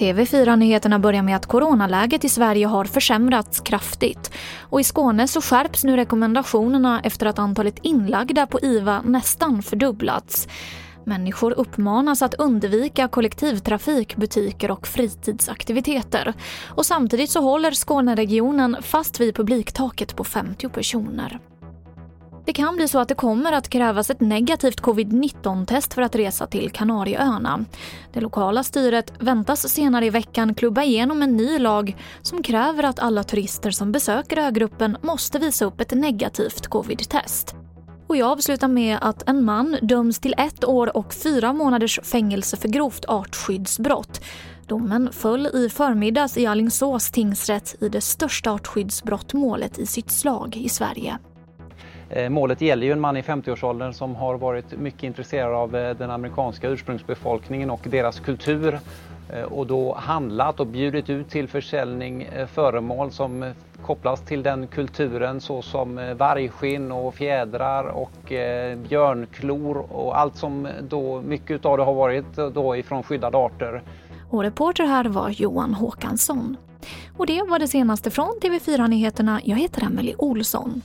TV4-nyheterna börjar med att coronaläget i Sverige har försämrats kraftigt. Och i Skåne så skärps nu rekommendationerna efter att antalet inlagda på IVA nästan fördubblats. Människor uppmanas att undvika kollektivtrafik, butiker och fritidsaktiviteter. Och samtidigt så håller Skåneregionen fast vid publiktaket på 50 personer. Det kan bli så att det kommer att krävas ett negativt covid-19-test för att resa till Kanarieöarna. Det lokala styret väntas senare i veckan klubba igenom en ny lag som kräver att alla turister som besöker ögruppen måste visa upp ett negativt covid-test. Och jag avslutar med att en man döms till ett år och fyra månaders fängelse för grovt artskyddsbrott. Domen föll i förmiddags i Allingsås tingsrätt i det största artskyddsbrottmålet i sitt slag i Sverige. Eh, målet gäller ju en man i 50-årsåldern som har varit mycket intresserad av eh, den amerikanska ursprungsbefolkningen och deras kultur eh, och då handlat och bjudit ut till försäljning föremål som kopplas till den kulturen såsom vargskinn och fjädrar och björnklor och allt som då mycket av det har varit då ifrån skyddade arter. Och reporter här var Johan Håkansson. Och det var det senaste från TV4 Nyheterna. Jag heter Emily Olsson.